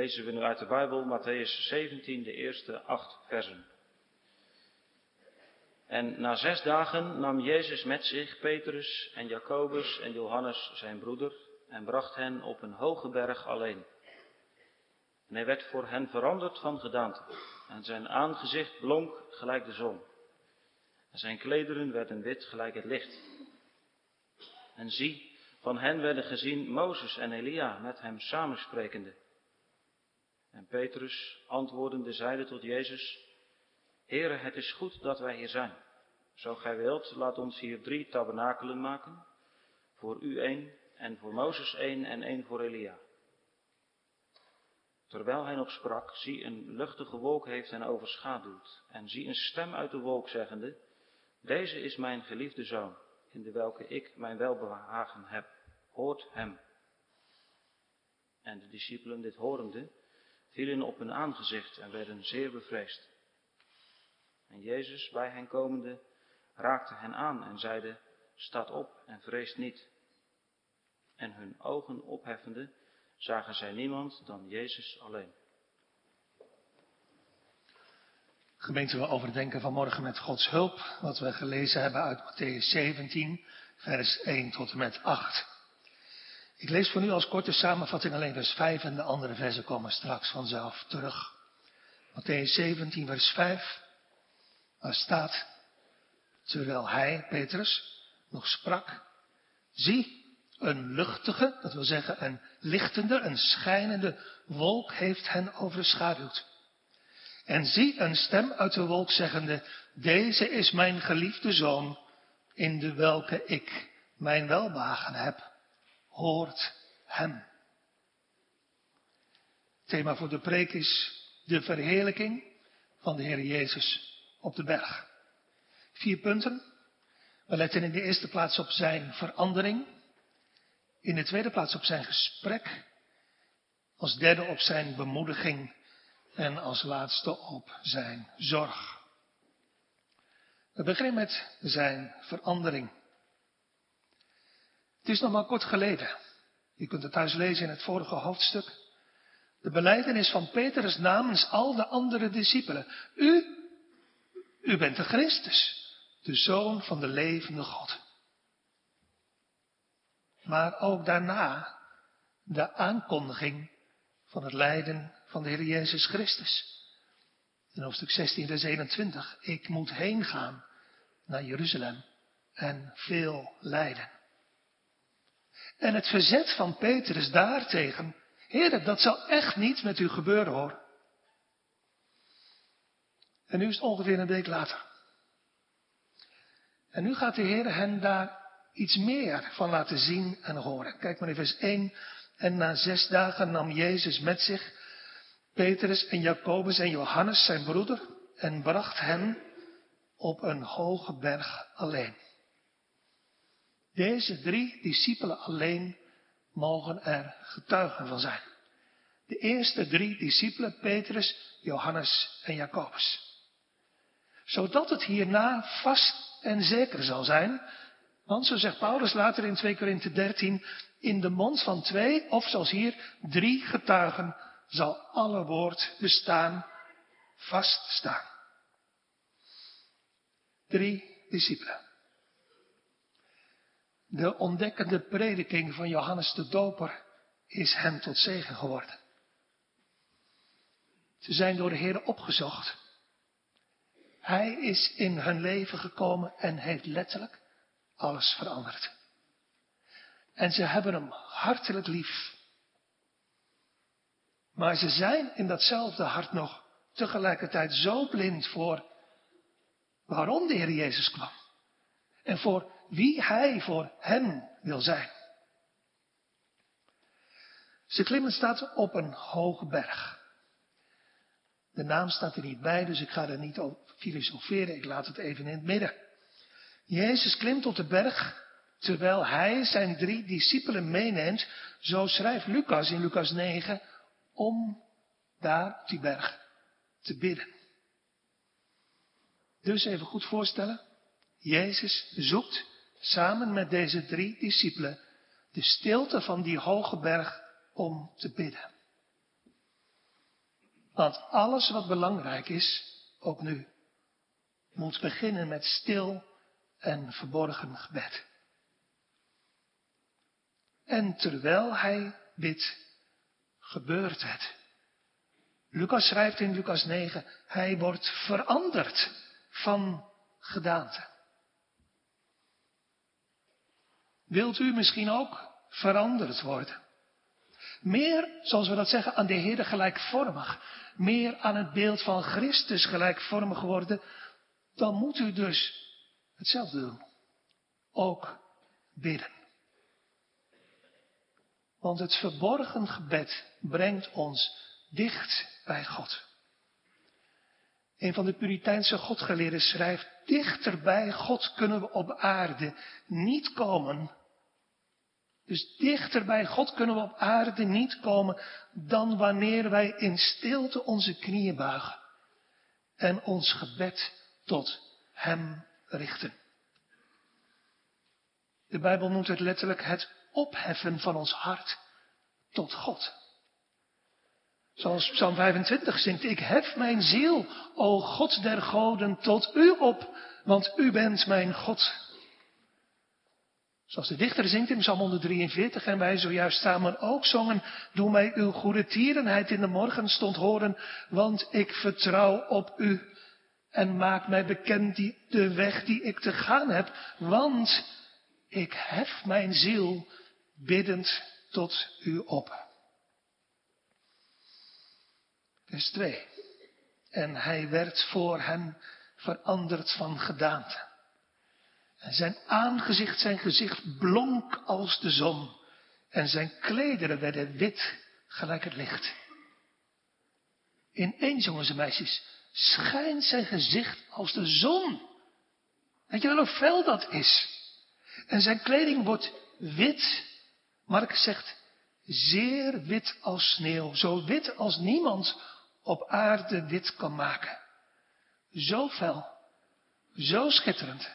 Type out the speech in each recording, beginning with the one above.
lezen we nu uit de Bijbel Matthäus 17, de eerste acht versen. En na zes dagen nam Jezus met zich Petrus en Jacobus en Johannes zijn broeder en bracht hen op een hoge berg alleen. En hij werd voor hen veranderd van gedaante en zijn aangezicht blonk gelijk de zon. En zijn klederen werden wit gelijk het licht. En zie, van hen werden gezien Mozes en Elia met hem samensprekende. En Petrus, antwoordende, zeide tot Jezus, Heere, het is goed dat wij hier zijn. Zo gij wilt, laat ons hier drie tabernakelen maken, voor u één, en voor Mozes één en één voor Elia. Terwijl hij nog sprak, zie een luchtige wolk heeft hen overschaduwd, en zie een stem uit de wolk zeggende, Deze is mijn geliefde zoon, in de welke ik mijn welbehagen heb, hoort hem. En de discipelen, dit horende, vielen op hun aangezicht en werden zeer bevreesd. En Jezus, bij hen komende, raakte hen aan en zeide, Staat op en vreest niet. En hun ogen opheffende, zagen zij niemand dan Jezus alleen. Gemeente, we overdenken vanmorgen met Gods hulp wat we gelezen hebben uit Matthäus 17, vers 1 tot en met 8. Ik lees voor nu als korte samenvatting alleen vers 5 en de andere versen komen straks vanzelf terug. Matthäus 17, vers 5, waar staat, terwijl hij, Petrus, nog sprak, zie, een luchtige, dat wil zeggen een lichtende, een schijnende wolk heeft hen overschaduwd. En zie een stem uit de wolk zeggende, deze is mijn geliefde zoon, in de welke ik mijn welbehagen heb. Hoort hem. Thema voor de preek is de verheerlijking van de Heer Jezus op de berg. Vier punten. We letten in de eerste plaats op zijn verandering. In de tweede plaats op zijn gesprek. Als derde op zijn bemoediging. En als laatste op zijn zorg. We beginnen met zijn verandering. Is nog maar kort geleden. Je kunt het thuis lezen in het vorige hoofdstuk. De beleidenis van Petrus namens al de andere discipelen. U, u bent de Christus de zoon van de levende God. Maar ook daarna de aankondiging van het lijden van de Heer Jezus Christus. In hoofdstuk 16, vers 21. Ik moet heen gaan naar Jeruzalem en veel lijden. En het verzet van Petrus daartegen. Heer, dat zal echt niet met u gebeuren hoor. En nu is het ongeveer een week later. En nu gaat de Heer hen daar iets meer van laten zien en horen. Kijk maar in vers 1. En na zes dagen nam Jezus met zich Petrus en Jacobus en Johannes, zijn broeder, en bracht hen op een hoge berg alleen. Deze drie discipelen alleen mogen er getuigen van zijn. De eerste drie discipelen, Petrus, Johannes en Jacobus. Zodat het hierna vast en zeker zal zijn. Want, zo zegt Paulus later in 2 Korinthe 13, in de mond van twee, of zoals hier, drie getuigen, zal alle woord bestaan, vaststaan. Drie discipelen. De ontdekkende prediking van Johannes de Doper is hen tot zegen geworden. Ze zijn door de Heer opgezocht. Hij is in hun leven gekomen en heeft letterlijk alles veranderd. En ze hebben hem hartelijk lief. Maar ze zijn in datzelfde hart nog tegelijkertijd zo blind voor waarom de Heer Jezus kwam. En voor wie Hij voor hen wil zijn. Ze klimmen staat op een hoge berg. De naam staat er niet bij, dus ik ga er niet over filosoferen. Ik laat het even in het midden. Jezus klimt op de berg, terwijl hij zijn drie discipelen meeneemt. Zo schrijft Lucas in Lucas 9, om daar op die berg te bidden. Dus even goed voorstellen. Jezus zoekt samen met deze drie discipelen de stilte van die hoge berg om te bidden. Want alles wat belangrijk is, ook nu, moet beginnen met stil en verborgen gebed. En terwijl hij bidt, gebeurt het. Lucas schrijft in Lucas 9, hij wordt veranderd van gedaante. Wilt u misschien ook veranderd worden? Meer, zoals we dat zeggen, aan de Heer gelijkvormig. Meer aan het beeld van Christus gelijkvormig worden. Dan moet u dus hetzelfde doen. Ook bidden. Want het verborgen gebed brengt ons dicht bij God. Een van de Puriteinse godgeleerden schrijft, dichter bij God kunnen we op aarde niet komen. Dus dichter bij God kunnen we op aarde niet komen dan wanneer wij in stilte onze knieën buigen en ons gebed tot Hem richten. De Bijbel noemt het letterlijk het opheffen van ons hart tot God. Zoals Psalm 25 zingt, ik hef mijn ziel, o God der goden, tot u op, want u bent mijn God. Zoals de dichter zingt in Psalm 143 en wij zojuist samen ook zongen, doe mij uw goede tierenheid in de morgen stond horen, want ik vertrouw op u en maak mij bekend die, de weg die ik te gaan heb, want ik hef mijn ziel biddend tot u op. Vers 2. En hij werd voor hen veranderd van gedaante. En zijn aangezicht, zijn gezicht blonk als de zon. En zijn klederen werden wit gelijk het licht. Ineens, jongens en meisjes, schijnt zijn gezicht als de zon. Weet je wel hoe fel dat is? En zijn kleding wordt wit. Mark zegt, zeer wit als sneeuw. Zo wit als niemand op aarde wit kan maken. Zo fel, zo schitterend,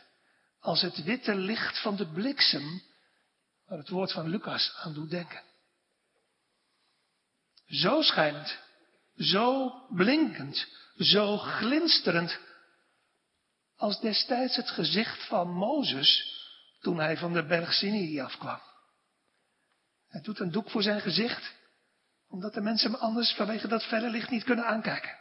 als het witte licht van de bliksem, waar het woord van Lucas aan doet denken. Zo schijnend, zo blinkend, zo glinsterend, als destijds het gezicht van Mozes toen hij van de berg Sinai afkwam. Hij doet een doek voor zijn gezicht omdat de mensen hem anders vanwege dat felle licht niet kunnen aankijken.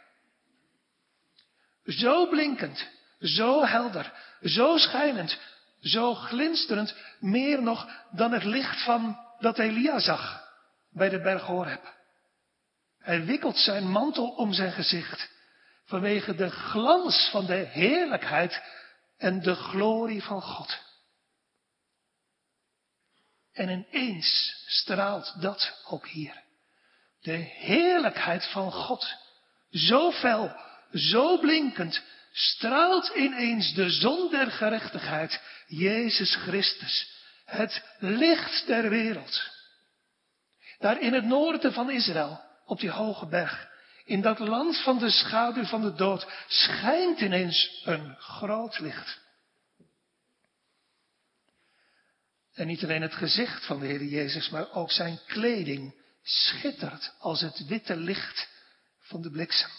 Zo blinkend, zo helder, zo schijnend, zo glinsterend, meer nog dan het licht van dat Elia zag bij de berg Horeb. Hij wikkelt zijn mantel om zijn gezicht vanwege de glans van de heerlijkheid en de glorie van God. En ineens straalt dat ook hier. De heerlijkheid van God, zo fel, zo blinkend, straalt ineens de zon der gerechtigheid, Jezus Christus, het licht der wereld. Daar in het noorden van Israël, op die hoge berg, in dat land van de schaduw van de dood, schijnt ineens een groot licht. En niet alleen het gezicht van de Heer Jezus, maar ook zijn kleding schittert als het witte licht van de bliksem.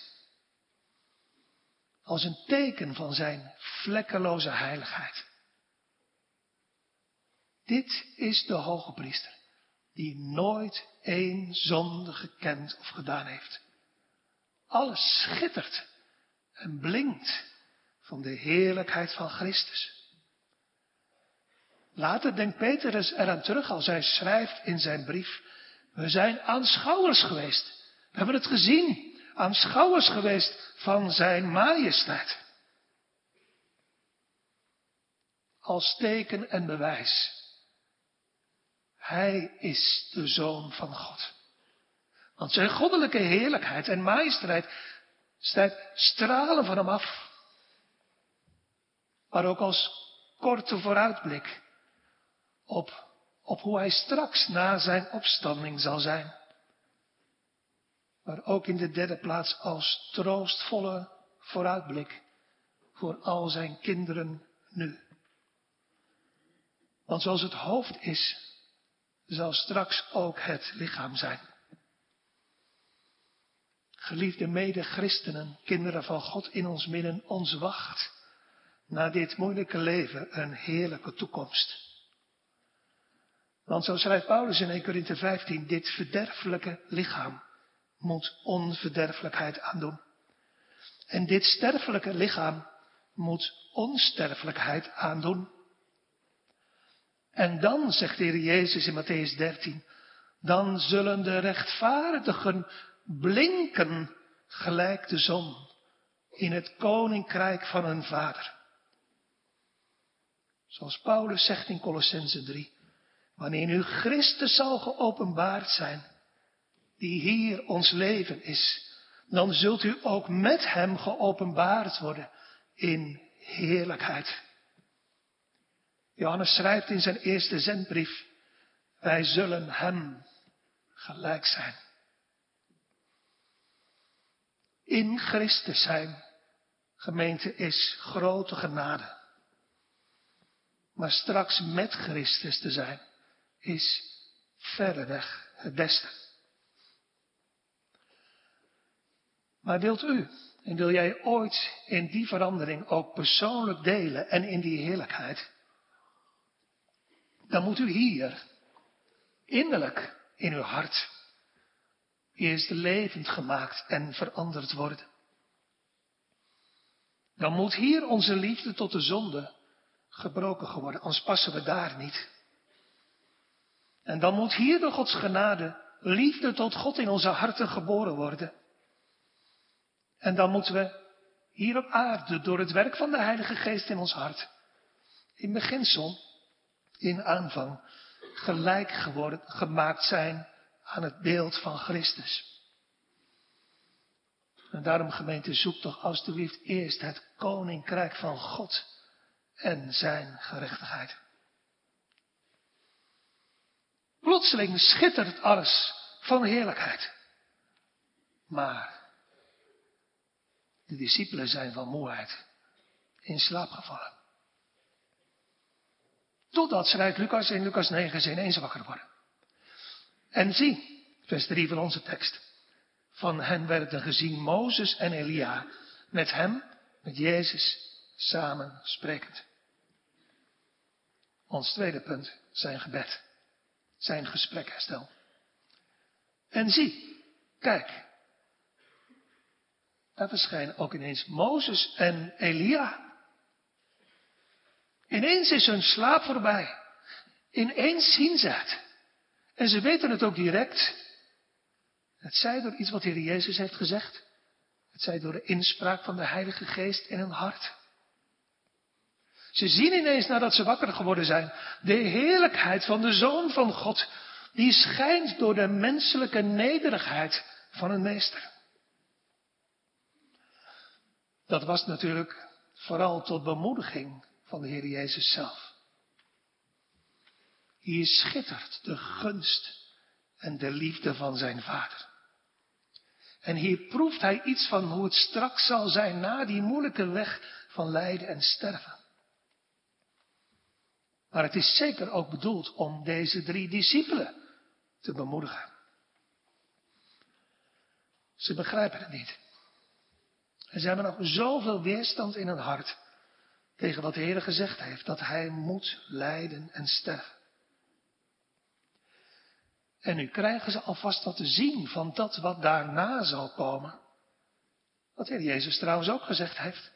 Als een teken van zijn vlekkeloze heiligheid. Dit is de hoge priester, die nooit één zonde gekend of gedaan heeft. Alles schittert en blinkt van de heerlijkheid van Christus. Later denkt Petrus eraan terug als hij schrijft in zijn brief we zijn aanschouwers geweest. We hebben het gezien. Aanschouwers geweest van zijn majesteit. Als teken en bewijs. Hij is de zoon van God. Want zijn goddelijke heerlijkheid en majesteit stralen van hem af. Maar ook als korte vooruitblik op op hoe hij straks na zijn opstanding zal zijn. Maar ook in de derde plaats als troostvolle vooruitblik voor al zijn kinderen nu. Want zoals het hoofd is, zal straks ook het lichaam zijn. geliefde mede-christenen, kinderen van God in ons midden, ons wacht na dit moeilijke leven een heerlijke toekomst. Want zo schrijft Paulus in 1 Corinthië 15, dit verderfelijke lichaam moet onverderfelijkheid aandoen. En dit sterfelijke lichaam moet onsterfelijkheid aandoen. En dan, zegt de Heer Jezus in Matthäus 13, dan zullen de rechtvaardigen blinken gelijk de zon in het koninkrijk van hun vader. Zoals Paulus zegt in Colossense 3, wanneer nu Christus zal geopenbaard zijn, die hier ons leven is, dan zult u ook met hem geopenbaard worden in heerlijkheid. Johannes schrijft in zijn eerste zendbrief, wij zullen hem gelijk zijn. In Christus zijn, gemeente, is grote genade. Maar straks met Christus te zijn, is verreweg het beste. Maar wilt u en wil jij ooit in die verandering ook persoonlijk delen en in die heerlijkheid? Dan moet u hier, innerlijk in uw hart, eerst levend gemaakt en veranderd worden. Dan moet hier onze liefde tot de zonde gebroken geworden, anders passen we daar niet. En dan moet hier door Gods genade liefde tot God in onze harten geboren worden. En dan moeten we hier op aarde door het werk van de Heilige Geest in ons hart, in beginsel, in aanvang, gelijk geworden, gemaakt zijn aan het beeld van Christus. En daarom gemeente, zoek toch alstublieft eerst het koninkrijk van God en zijn gerechtigheid. Plotseling schittert alles van heerlijkheid. Maar de discipelen zijn van moeheid in slaap gevallen. Totdat, schrijft Lucas in Lucas 9, ze ineens wakker worden. En zie, vers 3 van onze tekst. Van hen werden gezien Mozes en Elia met hem, met Jezus, samen sprekend. Ons tweede punt, zijn gebed. Zijn gesprek herstel. En zie, kijk, daar verschijnen ook ineens Mozes en Elia. Ineens is hun slaap voorbij. Ineens zien ze het. En ze weten het ook direct. Het zij door iets wat de Heer Jezus heeft gezegd. Het zij door de inspraak van de Heilige Geest in hun hart. Ze zien ineens nadat ze wakker geworden zijn de heerlijkheid van de Zoon van God. Die schijnt door de menselijke nederigheid van een meester. Dat was natuurlijk vooral tot bemoediging van de Heer Jezus zelf. Hier schittert de gunst en de liefde van zijn Vader. En hier proeft hij iets van hoe het straks zal zijn na die moeilijke weg van lijden en sterven. Maar het is zeker ook bedoeld om deze drie discipelen te bemoedigen. Ze begrijpen het niet. En ze hebben nog zoveel weerstand in hun hart tegen wat de Heer gezegd heeft, dat hij moet lijden en sterven. En nu krijgen ze alvast wat te zien van dat wat daarna zal komen. Wat de Heer Jezus trouwens ook gezegd heeft.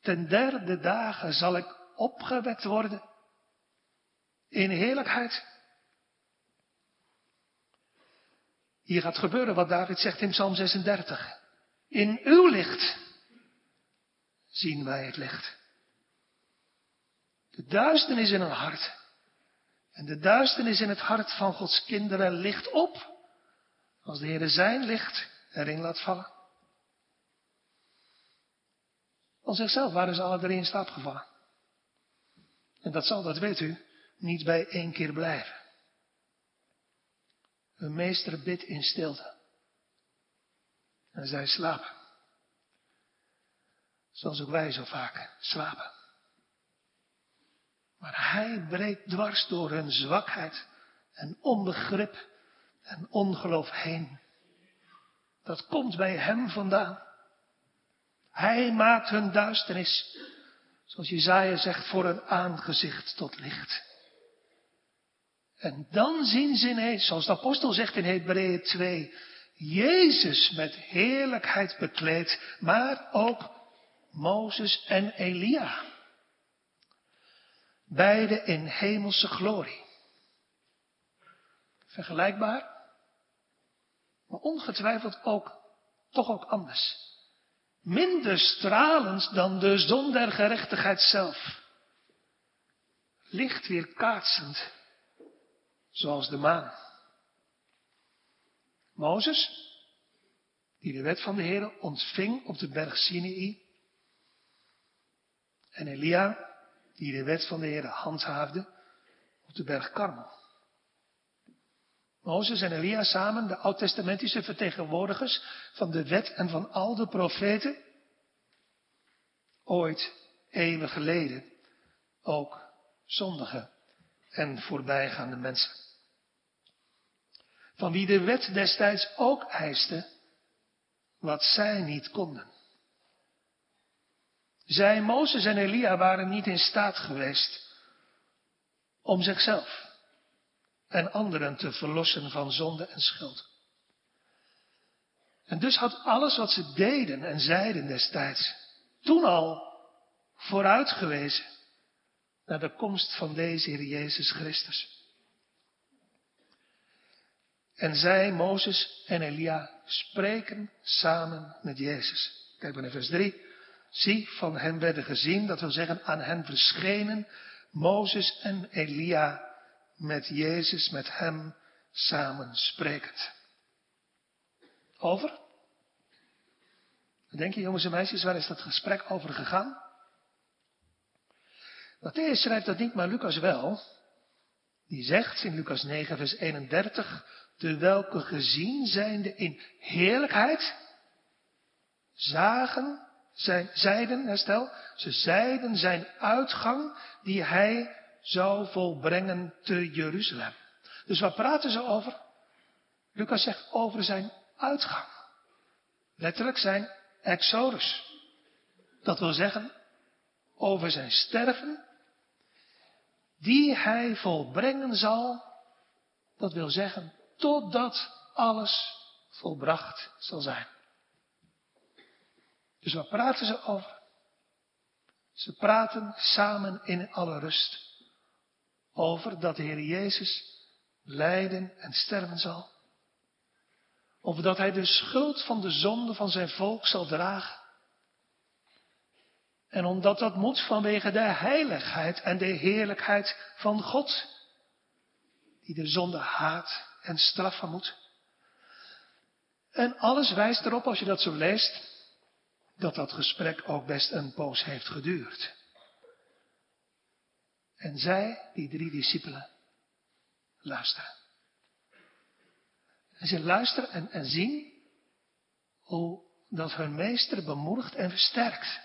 Ten derde dagen zal ik opgewekt worden in heerlijkheid. Hier gaat gebeuren wat David zegt in Psalm 36. In uw licht zien wij het licht. De duisternis in een hart. En de duisternis in het hart van Gods kinderen ligt op. Als de Heer zijn licht erin laat vallen. Van zichzelf waren ze alle drie in slaap gevallen. En dat zal, dat weet u, niet bij één keer blijven. Hun meester bidt in stilte. En zij slapen. Zoals ook wij zo vaak slapen. Maar hij breekt dwars door hun zwakheid en onbegrip en ongeloof heen. Dat komt bij Hem vandaan. Hij maakt hun duisternis, zoals Jezaja zegt, voor een aangezicht tot licht. En dan zien ze ineens, zoals de apostel zegt in Hebreeën 2, Jezus met heerlijkheid bekleed, maar ook Mozes en Elia. Beide in hemelse glorie. Vergelijkbaar, maar ongetwijfeld ook, toch ook anders. Minder stralend dan de zon der gerechtigheid zelf. Licht weer kaatsend, zoals de maan. Mozes, die de wet van de Heer ontving op de berg Sinai. En Elia, die de wet van de Heer handhaafde op de berg Karmel. Mozes en Elia samen, de oud-testamentische vertegenwoordigers van de wet en van al de profeten. Ooit, eeuwen geleden, ook zondige en voorbijgaande mensen. Van wie de wet destijds ook eiste wat zij niet konden. Zij, Mozes en Elia, waren niet in staat geweest om zichzelf en anderen te verlossen van zonde en schuld. En dus had alles wat ze deden en zeiden destijds toen al vooruitgewezen naar de komst van deze Heer Jezus Christus. En zij, Mozes en Elia, spreken samen met Jezus. Kijk maar naar vers 3. Zie, van hen werden gezien, dat wil zeggen aan hen verschenen Mozes en Elia met Jezus, met hem samen sprekend. Over? Denk je jongens en meisjes, waar is dat gesprek over gegaan? Matthäus schrijft dat niet, maar Lucas wel. Die zegt in Lucas 9, vers 31, de welke gezien zijnde in heerlijkheid, zagen, zijn, zeiden, herstel, ze zeiden zijn uitgang die hij zou volbrengen te Jeruzalem. Dus waar praten ze over? Lucas zegt over zijn uitgang. Letterlijk zijn exodus. Dat wil zeggen over zijn sterven, die hij volbrengen zal. Dat wil zeggen totdat alles volbracht zal zijn. Dus waar praten ze over? Ze praten samen in alle rust over dat de Heer Jezus lijden en sterven zal. Over dat Hij de schuld van de zonde van zijn volk zal dragen. En omdat dat moet vanwege de heiligheid en de heerlijkheid van God, die de zonde haat en straffen moet. En alles wijst erop, als je dat zo leest, dat dat gesprek ook best een poos heeft geduurd. En zij, die drie discipelen, luisteren. En ze luisteren en, en zien hoe dat hun meester bemoedigt en versterkt.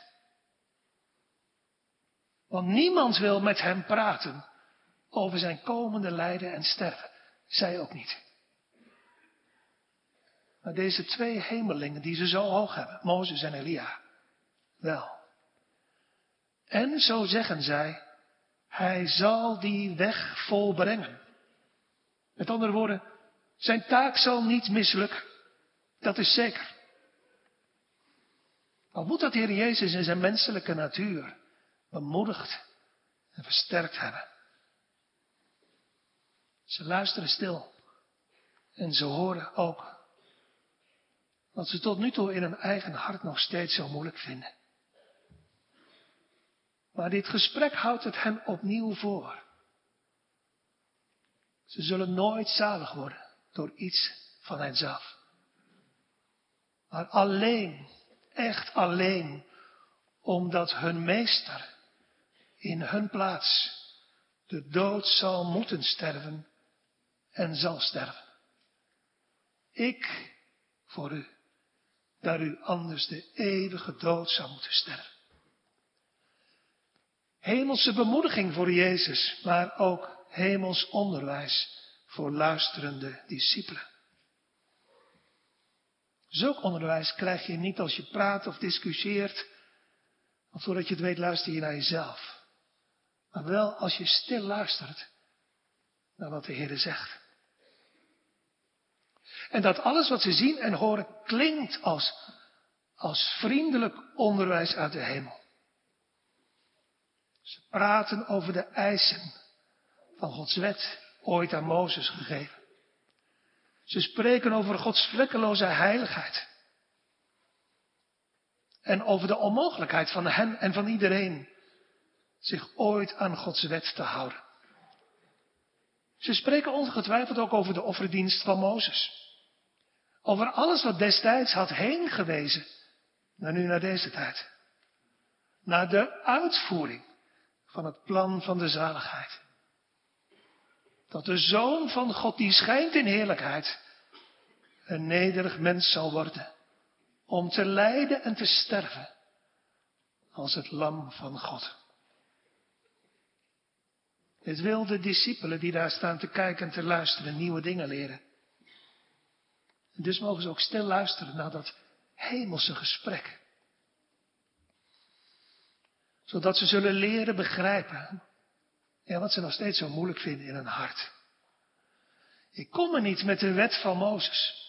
Want niemand wil met hem praten over zijn komende lijden en sterven. Zij ook niet. Maar deze twee hemelingen die ze zo hoog hebben, Mozes en Elia, wel. En zo zeggen zij, hij zal die weg volbrengen. Met andere woorden, zijn taak zal niet mislukken. Dat is zeker. Al moet dat Heer Jezus in zijn menselijke natuur bemoedigd en versterkt hebben. Ze luisteren stil en ze horen ook wat ze tot nu toe in hun eigen hart nog steeds zo moeilijk vinden. Maar dit gesprek houdt het hen opnieuw voor. Ze zullen nooit zalig worden door iets van henzelf. Maar alleen, echt alleen, omdat hun meester in hun plaats de dood zal moeten sterven en zal sterven. Ik voor u, daar u anders de eeuwige dood zou moeten sterven. Hemelse bemoediging voor Jezus, maar ook hemels onderwijs voor luisterende discipelen. Zulk onderwijs krijg je niet als je praat of discussieert, want voordat je het weet luister je naar jezelf. Maar wel als je stil luistert naar wat de Heer zegt. En dat alles wat ze zien en horen klinkt als, als vriendelijk onderwijs uit de hemel. Ze praten over de eisen van Gods wet, ooit aan Mozes gegeven. Ze spreken over Gods vlekkeloze heiligheid. En over de onmogelijkheid van hen en van iedereen zich ooit aan Gods wet te houden. Ze spreken ongetwijfeld ook over de offerdienst van Mozes. Over alles wat destijds had heen gewezen naar nu naar deze tijd. Naar de uitvoering van het plan van de zaligheid. Dat de Zoon van God, die schijnt in heerlijkheid, een nederig mens zal worden. Om te lijden en te sterven als het lam van God. Het wil de discipelen die daar staan te kijken en te luisteren nieuwe dingen leren. En dus mogen ze ook stil luisteren naar dat hemelse gesprek. Zodat ze zullen leren begrijpen ja, wat ze nog steeds zo moeilijk vinden in hun hart. Ik kom er niet met de wet van Mozes.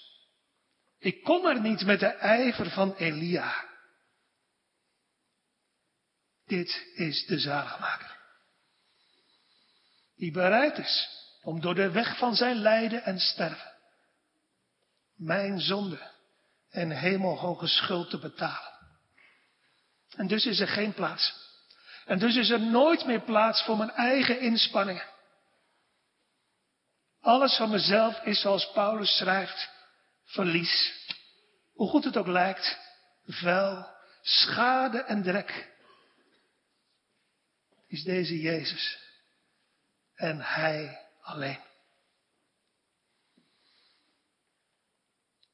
Ik kom er niet met de ijver van Elia. Dit is de zaligmaker. Die bereid is om door de weg van zijn lijden en sterven mijn zonde en hemelhoge schuld te betalen. En dus is er geen plaats. En dus is er nooit meer plaats voor mijn eigen inspanningen. Alles van mezelf is zoals Paulus schrijft, verlies. Hoe goed het ook lijkt, vuil, schade en drek. Is deze Jezus. En Hij alleen.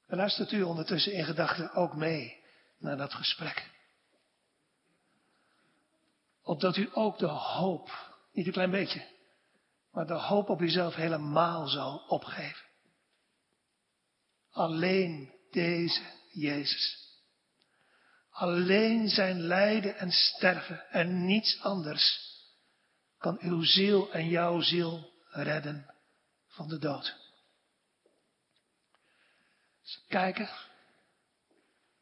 Luistert u ondertussen in gedachten ook mee naar dat gesprek. Opdat u ook de hoop, niet een klein beetje, maar de hoop op uzelf helemaal zal opgeven. Alleen deze Jezus. Alleen zijn lijden en sterven en niets anders kan uw ziel en jouw ziel redden van de dood. Ze kijken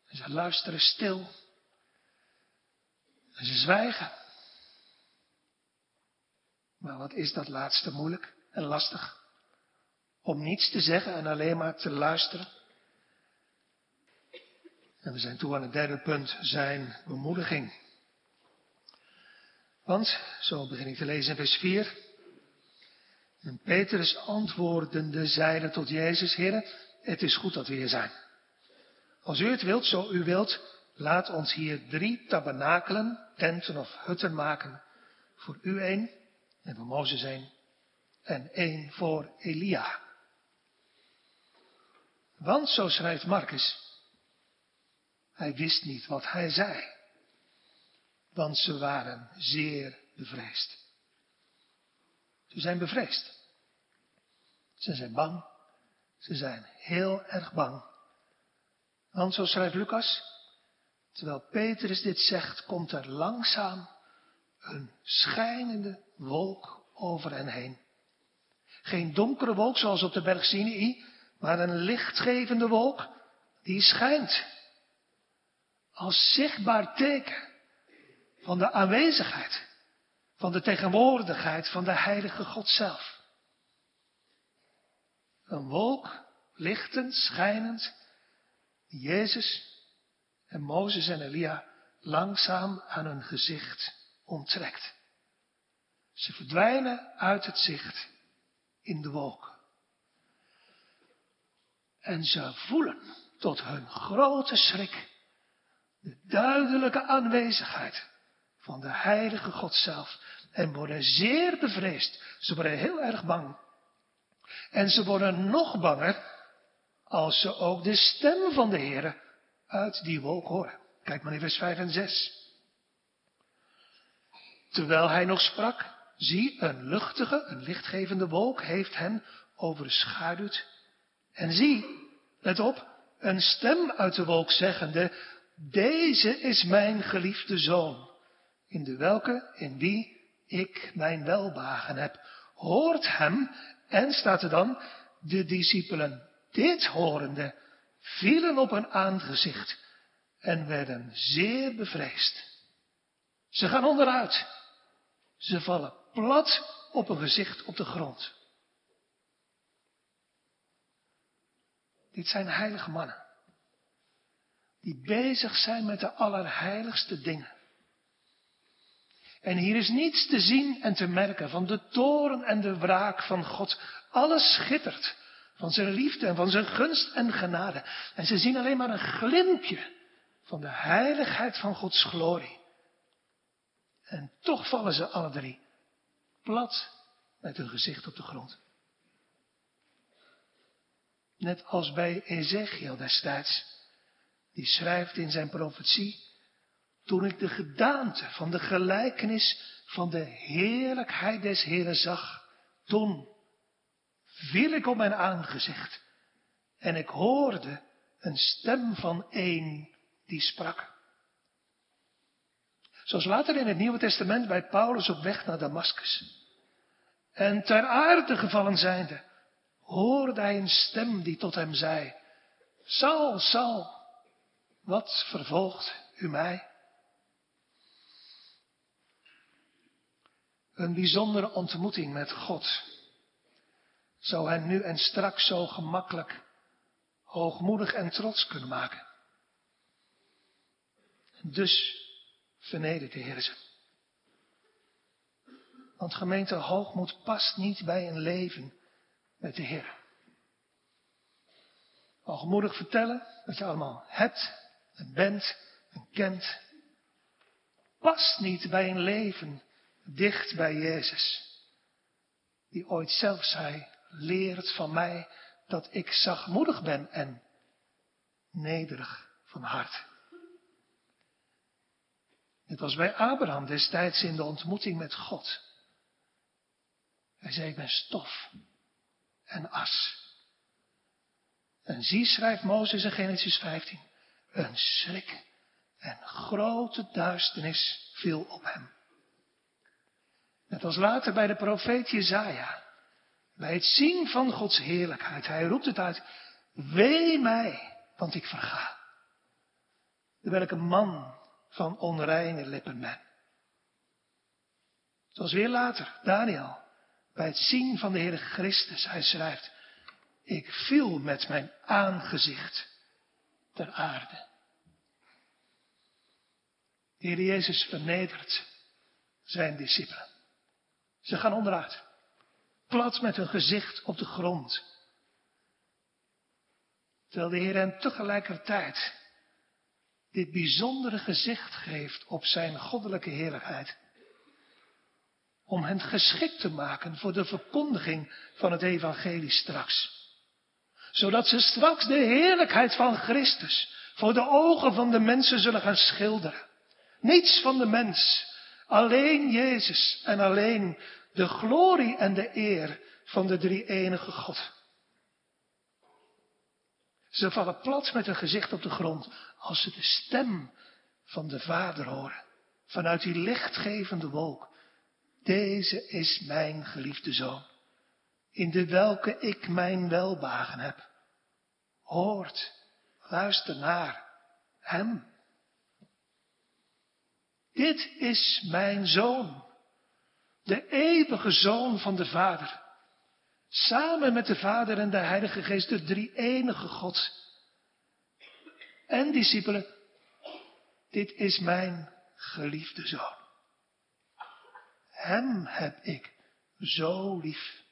en ze luisteren stil en ze zwijgen. Maar wat is dat laatste moeilijk en lastig? Om niets te zeggen en alleen maar te luisteren. En we zijn toe aan het derde punt, zijn bemoediging. Want, zo begin ik te lezen in vers 4. En Petrus antwoordende zeide tot Jezus, Heer, het is goed dat we hier zijn. Als u het wilt, zo u wilt, laat ons hier drie tabernakelen, tenten of hutten maken. Voor u één, en voor Mozes één, en één voor Elia. Want, zo schrijft Marcus, hij wist niet wat hij zei, want ze waren zeer bevreesd. Ze zijn bevreesd. Ze zijn bang. Ze zijn heel erg bang. Want zo schrijft Lucas, terwijl Petrus dit zegt, komt er langzaam een schijnende wolk over hen heen. Geen donkere wolk zoals op de berg Sinai, maar een lichtgevende wolk die schijnt. Als zichtbaar teken van de aanwezigheid, van de tegenwoordigheid van de heilige God zelf. Een wolk, lichtend, schijnend, die Jezus en Mozes en Elia langzaam aan hun gezicht onttrekt. Ze verdwijnen uit het zicht in de wolk. En ze voelen tot hun grote schrik de duidelijke aanwezigheid van de heilige God zelf en worden zeer bevreesd. Ze worden heel erg bang. En ze worden nog banger als ze ook de stem van de Heer uit die wolk horen. Kijk maar in vers 5 en 6. Terwijl hij nog sprak, zie, een luchtige, een lichtgevende wolk heeft hen overschaduwd. En zie, let op, een stem uit de wolk zeggende, deze is mijn geliefde zoon, in de welke, in wie ik mijn welbagen heb. Hoort hem, en staat er dan, de discipelen dit horende, vielen op hun aangezicht en werden zeer bevreesd. Ze gaan onderuit. Ze vallen plat op een gezicht op de grond. Dit zijn heilige mannen. Die bezig zijn met de allerheiligste dingen. En hier is niets te zien en te merken van de toren en de wraak van God. Alles schittert van zijn liefde en van zijn gunst en genade. En ze zien alleen maar een glimpje van de heiligheid van Gods glorie. En toch vallen ze alle drie plat met hun gezicht op de grond. Net als bij Ezekiel destijds. Die schrijft in zijn profetie. Toen ik de gedaante van de gelijkenis van de heerlijkheid des Heren zag. Toen viel ik op mijn aangezicht. En ik hoorde een stem van een die sprak. Zoals later in het Nieuwe Testament bij Paulus op weg naar Damascus. En ter aarde gevallen zijnde, hoorde hij een stem die tot hem zei, Saul, Saul, wat vervolgt u mij? Een bijzondere ontmoeting met God zou hen nu en straks zo gemakkelijk, hoogmoedig en trots kunnen maken. Dus vernedert de Heer ze. Want gemeente hoogmoed past niet bij een leven met de Heer. Hoogmoedig vertellen wat je allemaal hebt en bent en kent, past niet bij een leven dicht bij Jezus. Die ooit zelf zei, leert van mij dat ik zachtmoedig ben en nederig van hart. Het was bij Abraham destijds in de ontmoeting met God. Hij zei, ik ben stof en as. En zie, schrijft Mozes in Genesis 15, een schrik en grote duisternis viel op hem. Net als later bij de profeet Jezaja. Bij het zien van Gods heerlijkheid. Hij roept het uit. Wee mij, want ik verga. Terwijl ik man van onreine lippen ben. Zoals weer later, Daniel. Bij het zien van de Heer Christus. Hij schrijft. Ik viel met mijn aangezicht ter aarde. De Heer Jezus vernedert zijn discipelen. Ze gaan onderuit. Plat met hun gezicht op de grond. Terwijl de Heer hen tegelijkertijd dit bijzondere gezicht geeft op zijn goddelijke heerlijkheid. Om hen geschikt te maken voor de verkondiging van het evangelie straks. Zodat ze straks de heerlijkheid van Christus voor de ogen van de mensen zullen gaan schilderen. Niets van de mens, alleen Jezus en alleen de glorie en de eer van de drie enige God. Ze vallen plat met hun gezicht op de grond als ze de stem van de Vader horen. Vanuit die lichtgevende wolk. Deze is mijn geliefde zoon, in de welke ik mijn welbagen heb. Hoort, luister naar hem. Dit is mijn zoon, de eeuwige zoon van de Vader. Samen met de Vader en de Heilige Geest, de drie enige God. En discipelen, dit is mijn geliefde zoon. Hem heb ik zo lief.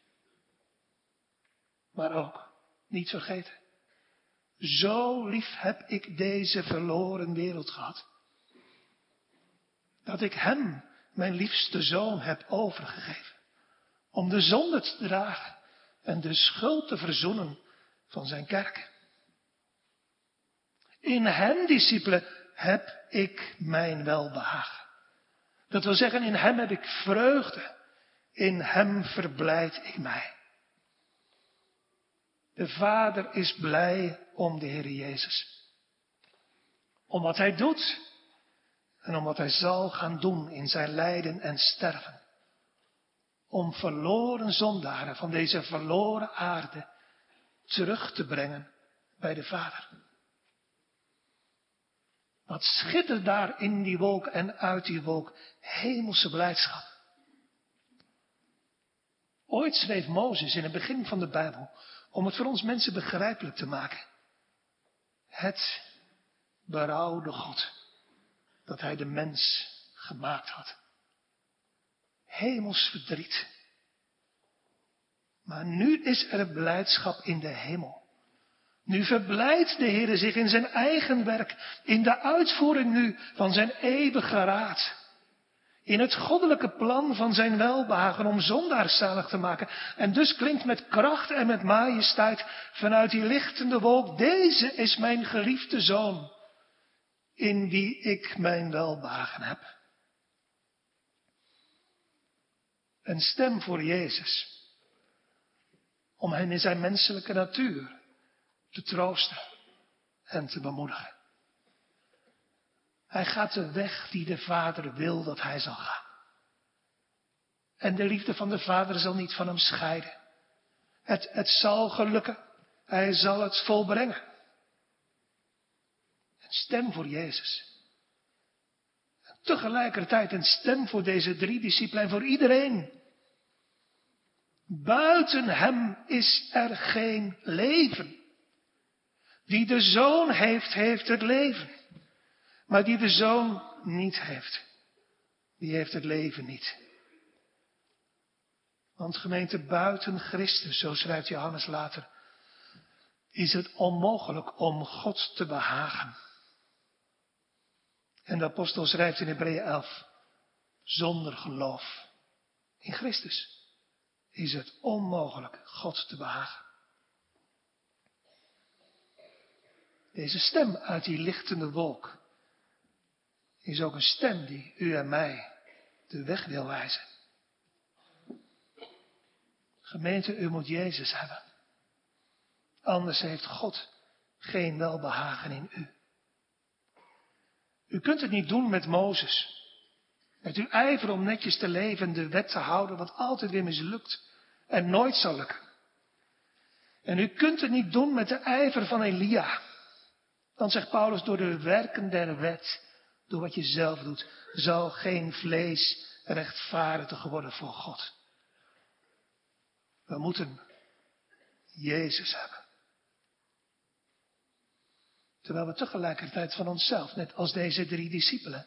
Maar ook, niet vergeten, zo lief heb ik deze verloren wereld gehad. Dat ik hem, mijn liefste zoon, heb overgegeven. Om de zonde te dragen en de schuld te verzoenen van zijn kerk. In hem, discipelen, heb ik mijn welbehagen. Dat wil zeggen, in hem heb ik vreugde. In hem verblijd ik mij. De Vader is blij om de Heer Jezus. Om wat Hij doet en om wat Hij zal gaan doen in zijn lijden en sterven. Om verloren zondaren van deze verloren aarde terug te brengen bij de Vader. Wat schittert daar in die wolk en uit die wolk hemelse blijdschap. Ooit schreef Mozes in het begin van de Bijbel, om het voor ons mensen begrijpelijk te maken. Het berouwde God dat hij de mens gemaakt had. Hemels verdriet. Maar nu is er blijdschap in de hemel. Nu verblijdt de Heer zich in zijn eigen werk, in de uitvoering nu van zijn eeuwige raad. In het goddelijke plan van zijn welbehagen om zondaars zalig te maken. En dus klinkt met kracht en met majesteit vanuit die lichtende wolk, deze is mijn geliefde zoon, in wie ik mijn welbehagen heb. Een stem voor Jezus, om hem in zijn menselijke natuur te troosten en te bemoedigen. Hij gaat de weg die de Vader wil dat hij zal gaan. En de liefde van de Vader zal niet van hem scheiden. Het, het zal gelukken. Hij zal het volbrengen. Stem voor Jezus. Tegelijkertijd een stem voor deze drie discipelen en voor iedereen. Buiten hem is er geen leven. Die de zoon heeft, heeft het leven. Maar die de zoon niet heeft, die heeft het leven niet. Want gemeente buiten Christus, zo schrijft Johannes later, is het onmogelijk om God te behagen. En de apostel schrijft in Hebreeën 11, zonder geloof in Christus is het onmogelijk God te behagen. Deze stem uit die lichtende wolk is ook een stem die u en mij de weg wil wijzen. Gemeente, u moet Jezus hebben. Anders heeft God geen welbehagen in u. U kunt het niet doen met Mozes. Met uw ijver om netjes te leven en de wet te houden, wat altijd weer mislukt en nooit zal lukken. En u kunt het niet doen met de ijver van Elia. Dan zegt Paulus, door de werken der wet door wat je zelf doet, zal geen vlees rechtvaardig worden voor God. We moeten Jezus hebben. Terwijl we tegelijkertijd van onszelf, net als deze drie discipelen,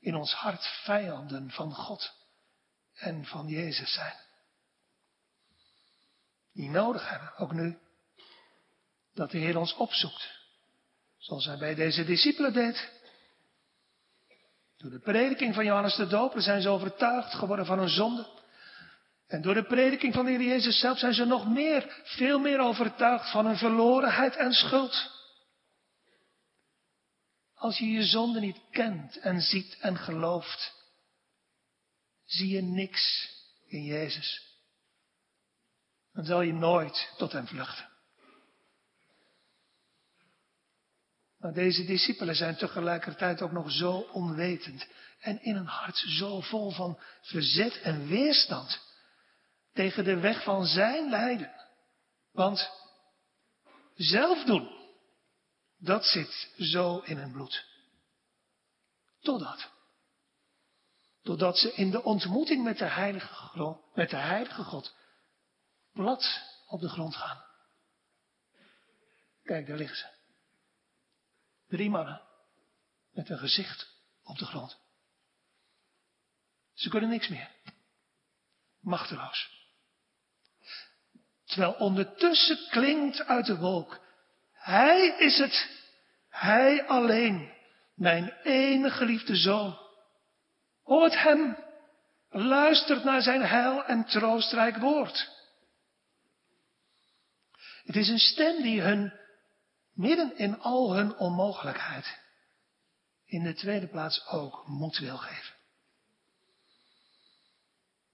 in ons hart vijanden van God en van Jezus zijn. Die nodig hebben, ook nu, dat de Heer ons opzoekt. Zoals hij bij deze discipelen deed. Door de prediking van Johannes de Doper zijn ze overtuigd geworden van hun zonde. En door de prediking van de Heer Jezus zelf zijn ze nog meer, veel meer overtuigd van hun verlorenheid en schuld. Als je je zonde niet kent en ziet en gelooft, zie je niks in Jezus. Dan zal je nooit tot hem vluchten. Maar deze discipelen zijn tegelijkertijd ook nog zo onwetend en in een hart zo vol van verzet en weerstand tegen de weg van zijn lijden. Want zelf doen, dat zit zo in hun bloed. Totdat. Totdat ze in de ontmoeting met de heilige, met de heilige God plat op de grond gaan. Kijk, daar liggen ze. Drie mannen met een gezicht op de grond. Ze kunnen niks meer. Machteloos. Terwijl ondertussen klinkt uit de wolk. Hij is het. Hij alleen. Mijn enige geliefde zoon. Hoort hem. Luistert naar zijn heil en troostrijk woord. Het is een stem die hun midden in al hun onmogelijkheid, in de tweede plaats ook moed wil geven.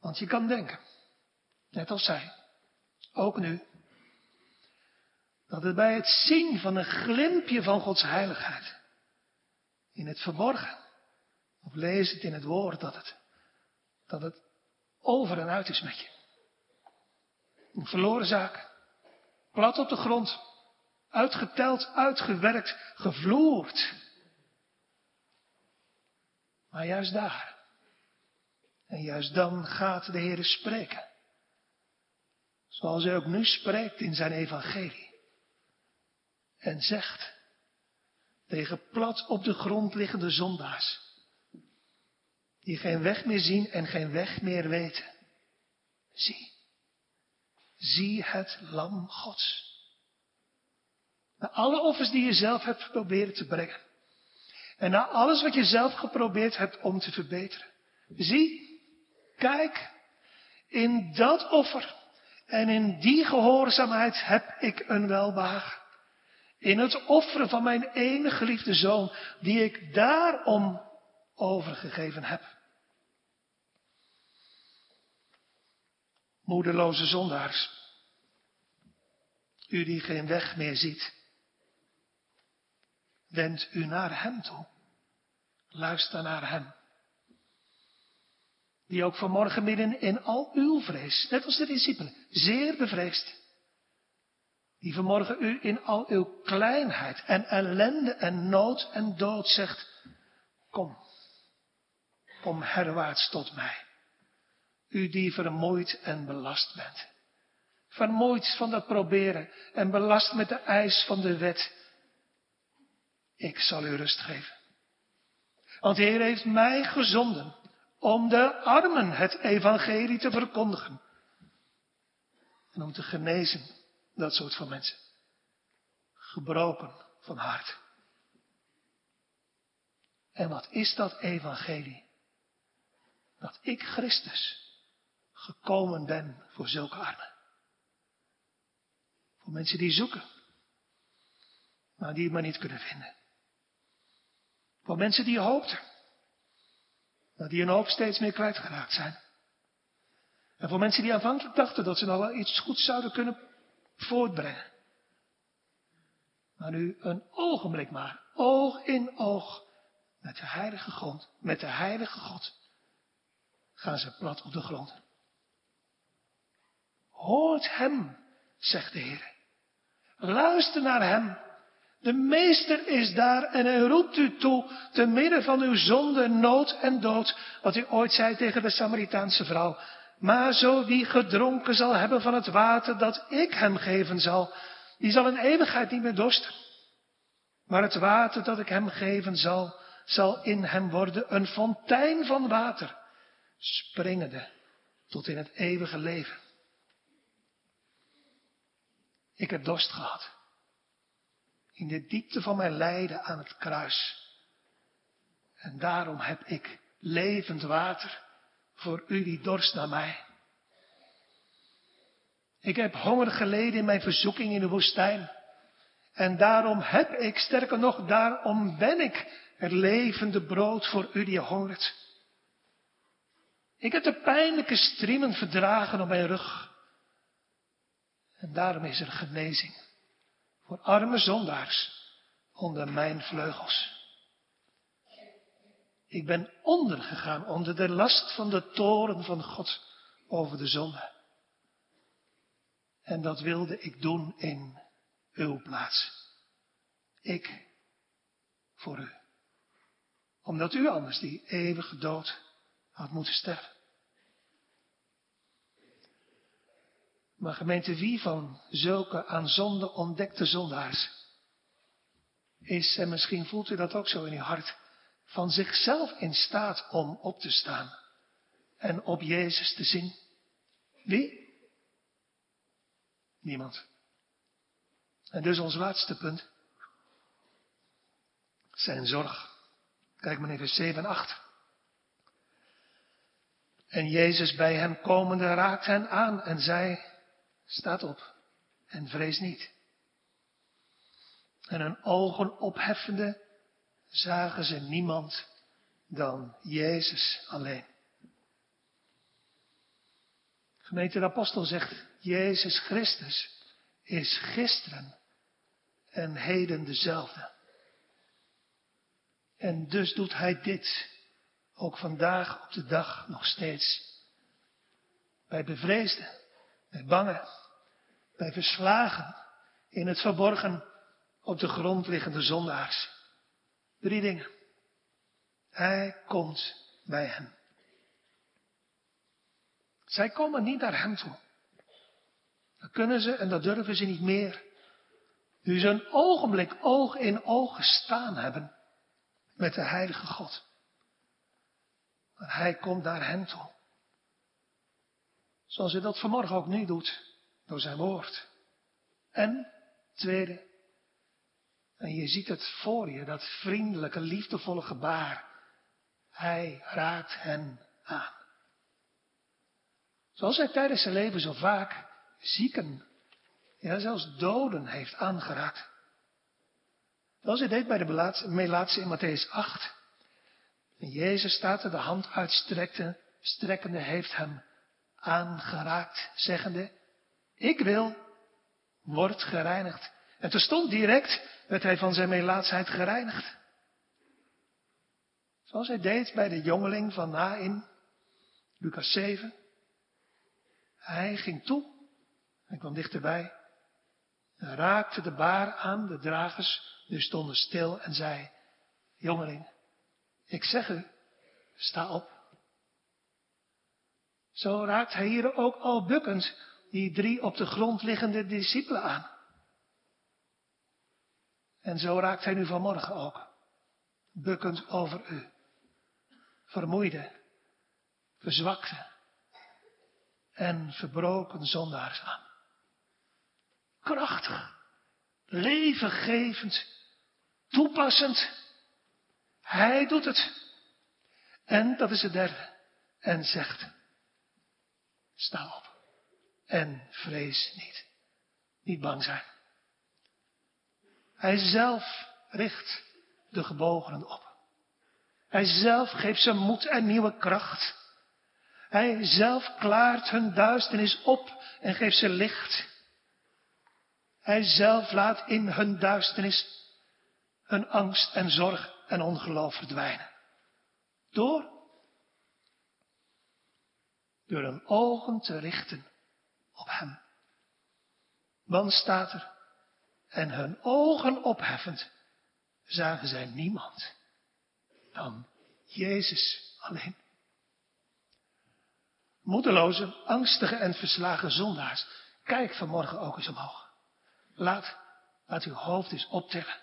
Want je kan denken, net als zij, ook nu, Dat het bij het zien van een glimpje van Gods heiligheid, in het verborgen, of lees het in het woord, dat het, dat het over en uit is met je. Een verloren zaak, plat op de grond, uitgeteld, uitgewerkt, gevloerd. Maar juist daar, en juist dan gaat de Heer spreken. Zoals hij ook nu spreekt in zijn evangelie. En zegt tegen plat op de grond liggende zondaars. Die geen weg meer zien en geen weg meer weten. Zie. Zie het lam Gods. Na alle offers die je zelf hebt proberen te brengen. En na alles wat je zelf geprobeerd hebt om te verbeteren. Zie, kijk, in dat offer en in die gehoorzaamheid heb ik een welbehagen. In het offeren van mijn enige geliefde zoon, die ik daarom overgegeven heb. Moederloze zondaars, u die geen weg meer ziet, wend u naar Hem toe. Luister naar Hem. Die ook vanmorgen midden in al uw vrees, net als de discipelen, zeer bevreesd. Die vanmorgen u in al uw kleinheid en ellende en nood en dood zegt, kom, kom herwaarts tot mij. U die vermoeid en belast bent. Vermoeid van dat proberen en belast met de eis van de wet. Ik zal u rust geven. Want de Heer heeft mij gezonden om de armen het evangelie te verkondigen. En om te genezen dat soort van mensen. Gebroken van hart. En wat is dat evangelie? Dat ik Christus gekomen ben voor zulke armen. Voor mensen die zoeken, maar die het maar niet kunnen vinden. Voor mensen die hoopten, maar die hun hoop steeds meer kwijtgeraakt zijn. En voor mensen die aanvankelijk dachten dat ze nog wel iets goeds zouden kunnen voortbrengen. Maar nu een ogenblik maar, oog in oog, met de heilige grond, met de heilige God, gaan ze plat op de grond. Hoort hem, zegt de Heer. Luister naar hem. De meester is daar en hij roept u toe, te midden van uw zonde, nood en dood, wat u ooit zei tegen de Samaritaanse vrouw. Maar zo wie gedronken zal hebben van het water dat ik hem geven zal, die zal in eeuwigheid niet meer dorsten. Maar het water dat ik hem geven zal, zal in hem worden een fontein van water, springende tot in het eeuwige leven. Ik heb dorst gehad. In de diepte van mijn lijden aan het kruis. En daarom heb ik levend water voor u die dorst naar mij. Ik heb honger geleden in mijn verzoeking in de woestijn. En daarom heb ik, sterker nog, daarom ben ik het levende brood voor u die hongert. Ik heb de pijnlijke striemen verdragen op mijn rug. En daarom is er genezing voor arme zondaars onder mijn vleugels. Ik ben ondergegaan onder de last van de toren van God over de zonde. En dat wilde ik doen in uw plaats. Ik voor u. Omdat u anders die eeuwige dood had moeten sterven. Maar gemeente, wie van zulke aan zonde ontdekte zondaars is, en misschien voelt u dat ook zo in uw hart, van zichzelf in staat om op te staan en op Jezus te zien? Wie? Niemand. En dus ons laatste punt. Zijn zorg. Kijk maar even 7 en 8. En Jezus bij hem komende raakt hen aan en zei, staat op en vrees niet. En hun ogen opheffende zagen ze niemand dan Jezus alleen. Gemeente de apostel zegt, Jezus Christus is gisteren, en heden dezelfde. En dus doet hij dit ook vandaag op de dag nog steeds. Bij bevreesden, bij bange, bij verslagen, in het verborgen op de grond liggende zondaars. Drie dingen. Hij komt bij hen. Zij komen niet naar hem toe. Dat kunnen ze en dat durven ze niet meer. Nu ze een ogenblik oog in oog gestaan hebben met de heilige God. Maar hij komt naar hen toe. Zoals hij dat vanmorgen ook nu doet, door zijn woord. En, tweede, en je ziet het voor je, dat vriendelijke, liefdevolle gebaar. Hij raakt hen aan. Zoals hij tijdens zijn leven zo vaak zieken, ja zelfs doden heeft aangeraakt. Zoals hij deed bij de Melaatse in Matthäus 8. En Jezus staat er de hand uitstrekte, strekkende heeft hem aangeraakt, zeggende, ik wil, word gereinigd. En terstond direct werd hij van zijn melaatsheid gereinigd. Zoals hij deed bij de jongeling van Nain, Lucas 7. Hij ging toe, hij kwam dichterbij, en raakte de baar aan, de dragers, nu stonden stil en zei, jongeling, ik zeg u, sta op. Zo raakt hij hier ook al bukkend die drie op de grond liggende discipelen aan. En zo raakt hij nu vanmorgen ook, bukkend over u. Vermoeide, verzwakte en verbroken zondaars aan. Krachtig, levengevend, toepassend. Hij doet het. En dat is het derde. En zegt, sta op. En vrees niet. Niet bang zijn. Hij zelf richt de gebogenen op. Hij zelf geeft ze moed en nieuwe kracht. Hij zelf klaart hun duisternis op en geeft ze licht. Hij zelf laat in hun duisternis hun angst en zorg en ongeloof verdwijnen. Door? Door hun ogen te richten op Hem. Dan staat er, en hun ogen opheffend, zagen zij niemand dan Jezus alleen. Moedeloze, angstige en verslagen zondaars, kijk vanmorgen ook eens omhoog. Laat, laat uw hoofd eens optillen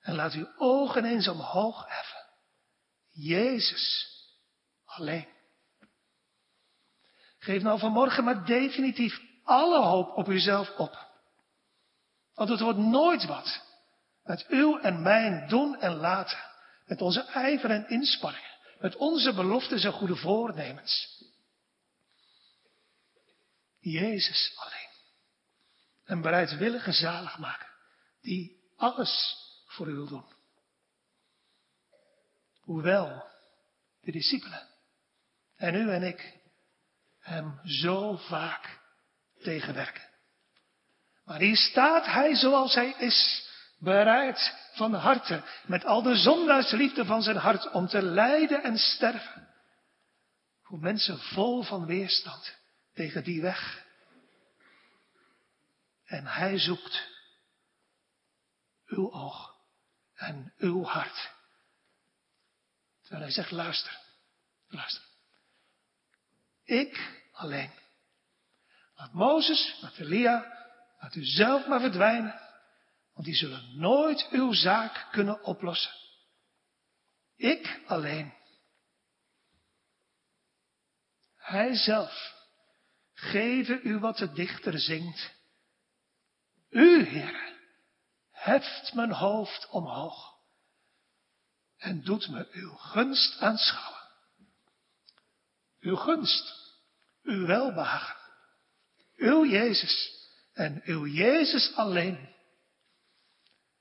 en laat uw ogen eens omhoog heffen. Jezus alleen. Geef nou vanmorgen maar definitief alle hoop op uzelf op. Want het wordt nooit wat met uw en mijn doen en laten. Met onze ijver en inspanningen. Met onze beloftes en goede voornemens. Jezus alleen. Een bereidwillige zaligmaker. Die alles voor u wil doen. Hoewel de discipelen en u en ik hem zo vaak tegenwerken. Maar hier staat hij zoals hij is, bereid van harte, met al de zondaarsliefde van zijn hart, om te lijden en sterven. Voor mensen vol van weerstand tegen die weg. En hij zoekt uw oog en uw hart. Terwijl hij zegt, luister, luister. Ik alleen. Laat Mozes, laat Elia, laat u zelf maar verdwijnen. Want die zullen nooit uw zaak kunnen oplossen. Ik alleen. Hij zelf geven u wat de dichter zingt. U, Heer, heft mijn hoofd omhoog en doet me uw gunst aanschouwen. Uw gunst, uw welbehagen, uw Jezus en uw Jezus alleen.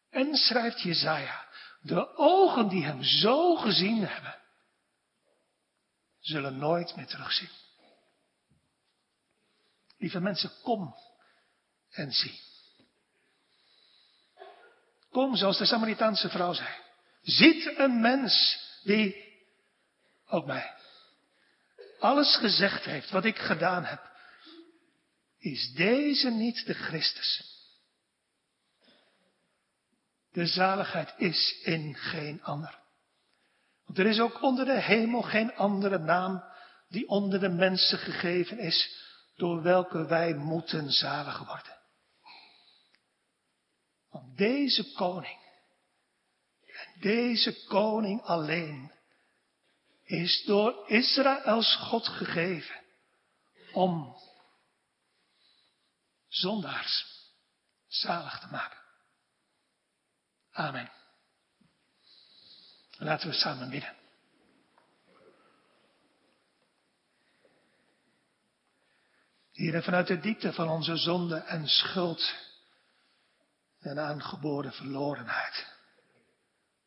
En schrijft Jezaja, de ogen die hem zo gezien hebben, zullen nooit meer terugzien. Lieve mensen, kom en zie. Kom, zoals de Samaritaanse vrouw zei. Ziet een mens die, ook mij, alles gezegd heeft wat ik gedaan heb. Is deze niet de Christus? De zaligheid is in geen ander. Want er is ook onder de hemel geen andere naam die onder de mensen gegeven is, door welke wij moeten zalig worden. Want deze koning, en deze koning alleen, is door Israëls God gegeven om zondaars zalig te maken. Amen. Laten we samen bidden. Hier vanuit de diepte van onze zonde en schuld en aangeboren verlorenheid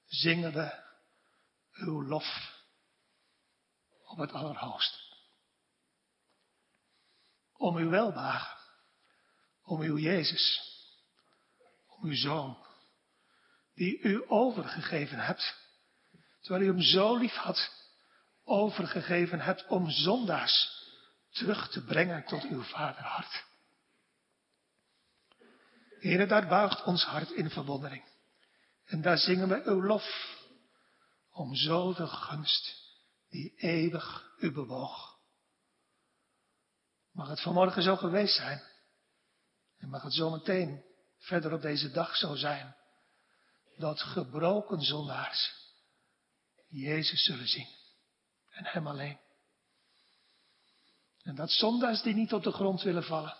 zingen we uw lof op het allerhoogste. Om uw welbagen, om uw Jezus, om uw Zoon, die u overgegeven hebt, terwijl u hem zo lief had, overgegeven hebt om zondaars terug te brengen tot uw vaderhart. Heere, daar buigt ons hart in verwondering. En daar zingen we uw lof om zo de gunst die eeuwig u bewoog. Mag het vanmorgen zo geweest zijn. En mag het zometeen verder op deze dag zo zijn. Dat gebroken zondaars Jezus zullen zien. En Hem alleen. En dat zondaars die niet op de grond willen vallen,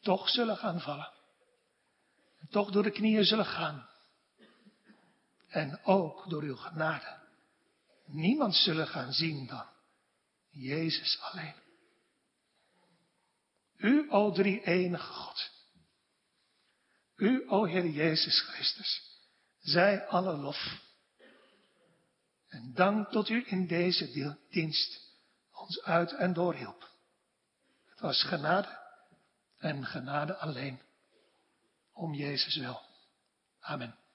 toch zullen gaan vallen. En toch door de knieën zullen gaan. En ook door uw genade. Niemand zullen gaan zien dan Jezus alleen. U, o drie enige God. U, o Heer Jezus Christus. Zij alle lof. En dank tot u in deze dienst ons uit en doorhielp. Het was genade en genade alleen. Om Jezus wil. Amen.